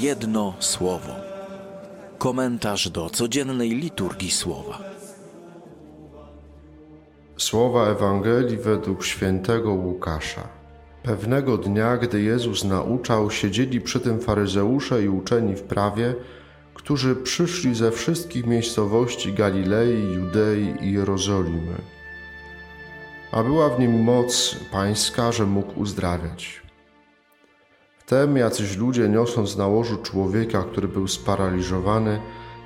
Jedno słowo. Komentarz do codziennej liturgii słowa. Słowa Ewangelii według świętego Łukasza. Pewnego dnia, gdy Jezus nauczał, siedzieli przy tym faryzeusze i uczeni w prawie, którzy przyszli ze wszystkich miejscowości Galilei, Judei i Jerozolimy. A była w nim moc pańska, że mógł uzdrawiać. Wtem jacyś ludzie, niosąc na łożu człowieka, który był sparaliżowany,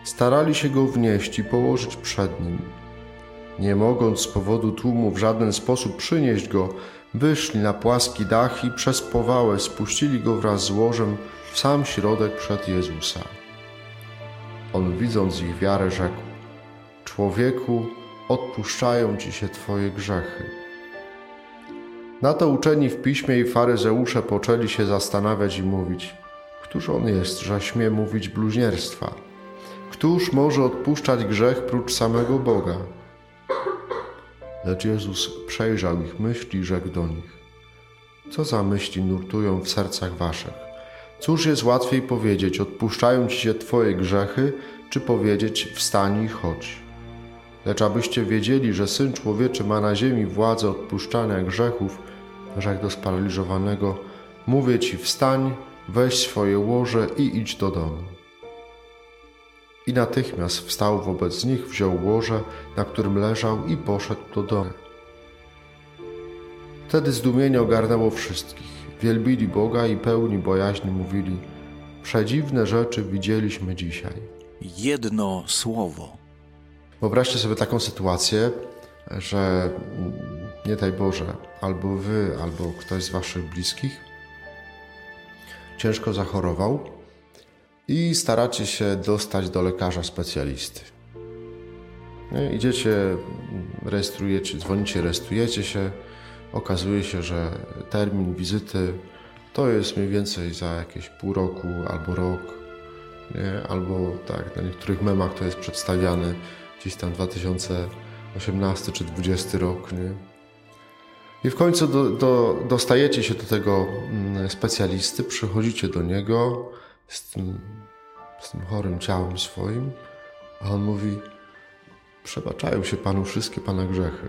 starali się go wnieść i położyć przed nim. Nie mogąc z powodu tłumu w żaden sposób przynieść go, wyszli na płaski dach i przez powałę spuścili go wraz z łożem w sam środek przed Jezusa. On, widząc ich wiarę, rzekł: Człowieku, odpuszczają ci się twoje grzechy. Na to uczeni w piśmie i faryzeusze poczęli się zastanawiać i mówić: Któż on jest, że śmie mówić bluźnierstwa? Któż może odpuszczać grzech prócz samego Boga? Lecz Jezus przejrzał ich myśli i rzekł do nich: Co za myśli nurtują w sercach waszych? Cóż jest łatwiej powiedzieć: Odpuszczają ci się twoje grzechy, czy powiedzieć: Wstań i chodź? Lecz abyście wiedzieli, że syn człowieczy ma na ziemi władzę odpuszczania grzechów, rzekł do sparaliżowanego: Mówię ci: wstań, weź swoje łoże i idź do domu. I natychmiast wstał wobec nich, wziął łoże, na którym leżał i poszedł do domu. Wtedy zdumienie ogarnęło wszystkich. Wielbili Boga i pełni bojaźni mówili: Przedziwne rzeczy widzieliśmy dzisiaj. Jedno słowo. Wyobraźcie sobie taką sytuację, że nie daj Boże, albo wy, albo ktoś z waszych bliskich ciężko zachorował i staracie się dostać do lekarza specjalisty. Idziecie, rejestrujecie, dzwonicie, rejestrujecie się. Okazuje się, że termin wizyty to jest mniej więcej za jakieś pół roku albo rok, nie? albo tak, na niektórych memach to jest przedstawiane gdzieś tam 2018 czy 2020 rok. Nie? I w końcu do, do, dostajecie się do tego mm, specjalisty, przychodzicie do niego z tym, z tym chorym ciałem swoim, a on mówi: Przebaczają się panu wszystkie pana grzechy.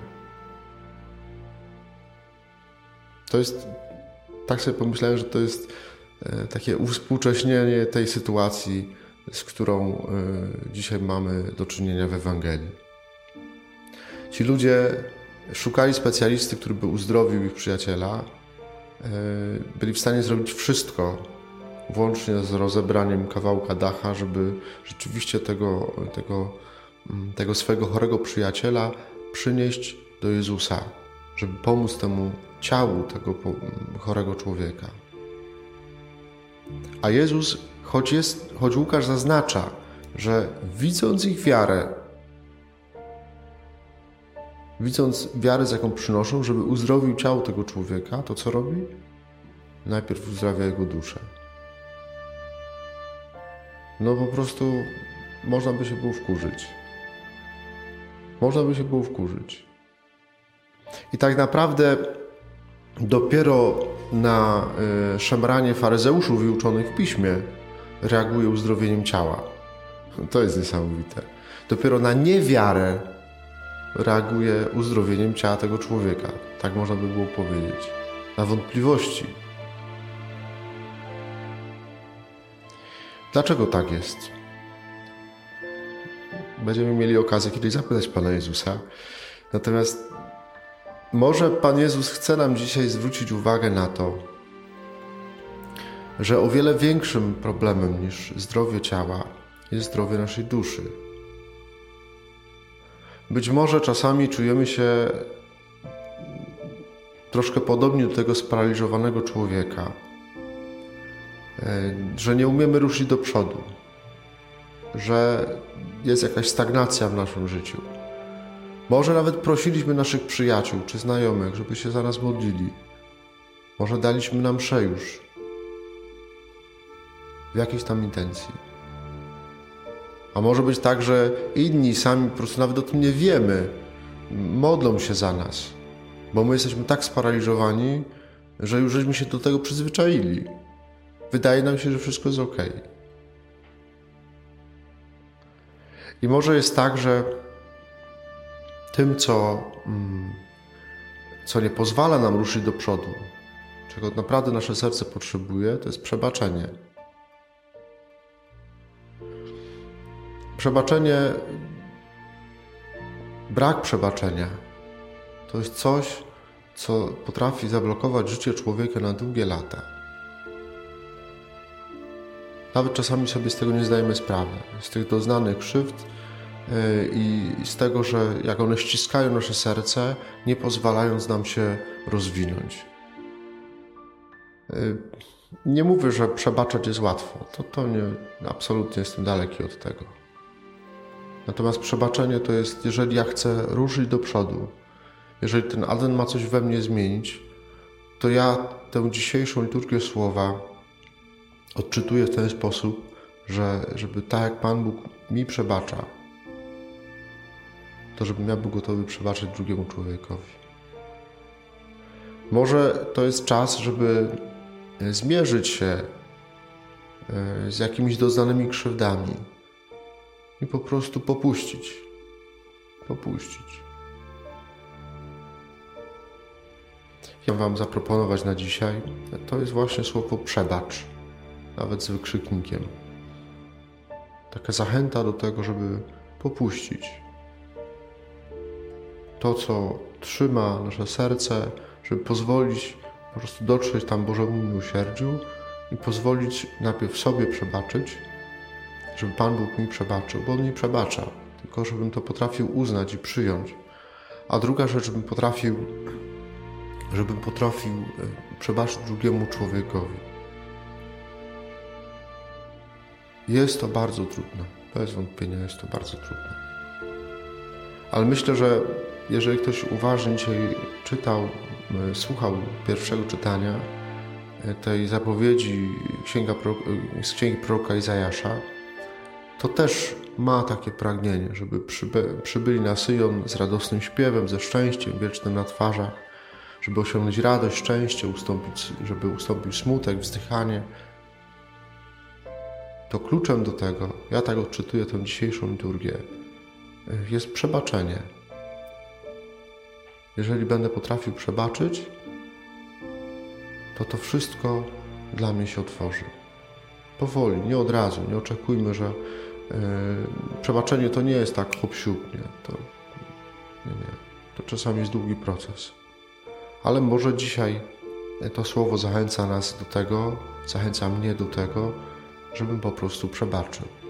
To jest, tak sobie pomyślałem, że to jest e, takie uwspółcześnienie tej sytuacji, z którą e, dzisiaj mamy do czynienia w Ewangelii. Ci ludzie szukali specjalisty, który by uzdrowił ich przyjaciela. E, byli w stanie zrobić wszystko, włącznie z rozebraniem kawałka dacha, żeby rzeczywiście tego, tego, mm, tego swojego chorego przyjaciela przynieść do Jezusa, żeby pomóc temu ciału tego chorego człowieka. A Jezus, choć, jest, choć Łukasz zaznacza, że widząc ich wiarę, widząc wiarę, z jaką przynoszą, żeby uzdrowił ciało tego człowieka, to co robi? Najpierw uzdrawia jego duszę. No po prostu można by się było wkurzyć. Można by się było wkurzyć. I tak naprawdę dopiero na y, szemranie faryzeuszów i uczonych w piśmie reaguje uzdrowieniem ciała. To jest niesamowite. Dopiero na niewiarę reaguje uzdrowieniem ciała tego człowieka. Tak można by było powiedzieć. Na wątpliwości. Dlaczego tak jest? Będziemy mieli okazję kiedyś zapytać Pana Jezusa. Natomiast może Pan Jezus chce nam dzisiaj zwrócić uwagę na to, że o wiele większym problemem niż zdrowie ciała jest zdrowie naszej duszy. Być może czasami czujemy się troszkę podobnie do tego sparaliżowanego człowieka, e, że nie umiemy ruszyć do przodu, że jest jakaś stagnacja w naszym życiu. Może nawet prosiliśmy naszych przyjaciół czy znajomych, żeby się za nas modlili. Może daliśmy nam już w jakiejś tam intencji. A może być tak, że inni sami po prostu nawet o tym nie wiemy, modlą się za nas, bo my jesteśmy tak sparaliżowani, że już żeśmy się do tego przyzwyczaili. wydaje nam się, że wszystko jest ok. I może jest tak, że tym, co, mm, co nie pozwala nam ruszyć do przodu, czego naprawdę nasze serce potrzebuje, to jest przebaczenie. Przebaczenie, brak przebaczenia to jest coś, co potrafi zablokować życie człowieka na długie lata. Nawet czasami sobie z tego nie zdajemy sprawy, z tych doznanych krzywd yy, i z tego, że jak one ściskają nasze serce, nie pozwalając nam się rozwinąć. Yy, nie mówię, że przebaczać jest łatwo. To, to nie, absolutnie jestem daleki od tego. Natomiast przebaczenie to jest, jeżeli ja chcę ruszyć do przodu, jeżeli ten advent ma coś we mnie zmienić, to ja tę dzisiejszą liturgię słowa odczytuję w ten sposób, że żeby tak jak Pan Bóg mi przebacza, to żebym ja był gotowy przebaczyć drugiemu człowiekowi. Może to jest czas, żeby zmierzyć się e, z jakimiś doznanymi krzywdami i po prostu popuścić. Popuścić. Ja Wam zaproponować na dzisiaj, to jest właśnie słowo przebacz, nawet z wykrzyknikiem. Taka zachęta do tego, żeby popuścić to, co trzyma nasze serce, żeby pozwolić po prostu dotrzeć tam Bożemu miłosierdziu i pozwolić najpierw sobie przebaczyć, żeby Pan Bóg mi przebaczył, bo On mi przebacza, tylko żebym to potrafił uznać i przyjąć. A druga rzecz, żebym potrafił, żebym potrafił e, przebaczyć drugiemu człowiekowi. Jest to bardzo trudne, bez wątpienia jest to bardzo trudne. Ale myślę, że jeżeli ktoś uważnie dzisiaj czytał, e, słuchał pierwszego czytania e, tej zapowiedzi księga, z księgi proroka Izajasza, to też ma takie pragnienie, żeby przyby, przybyli na Syjon z radosnym śpiewem, ze szczęściem wiecznym na twarzach, żeby osiągnąć radość, szczęście, ustąpić, żeby ustąpił smutek, wzdychanie. To kluczem do tego, ja tak odczytuję tę dzisiejszą liturgię, jest przebaczenie. Jeżeli będę potrafił przebaczyć, to to wszystko dla mnie się otworzy. Powoli, nie od razu, nie oczekujmy, że przebaczenie to nie jest tak hop. To, nie, nie. To czasami jest długi proces. Ale może dzisiaj to słowo zachęca nas do tego, zachęca mnie do tego, żebym po prostu przebaczył.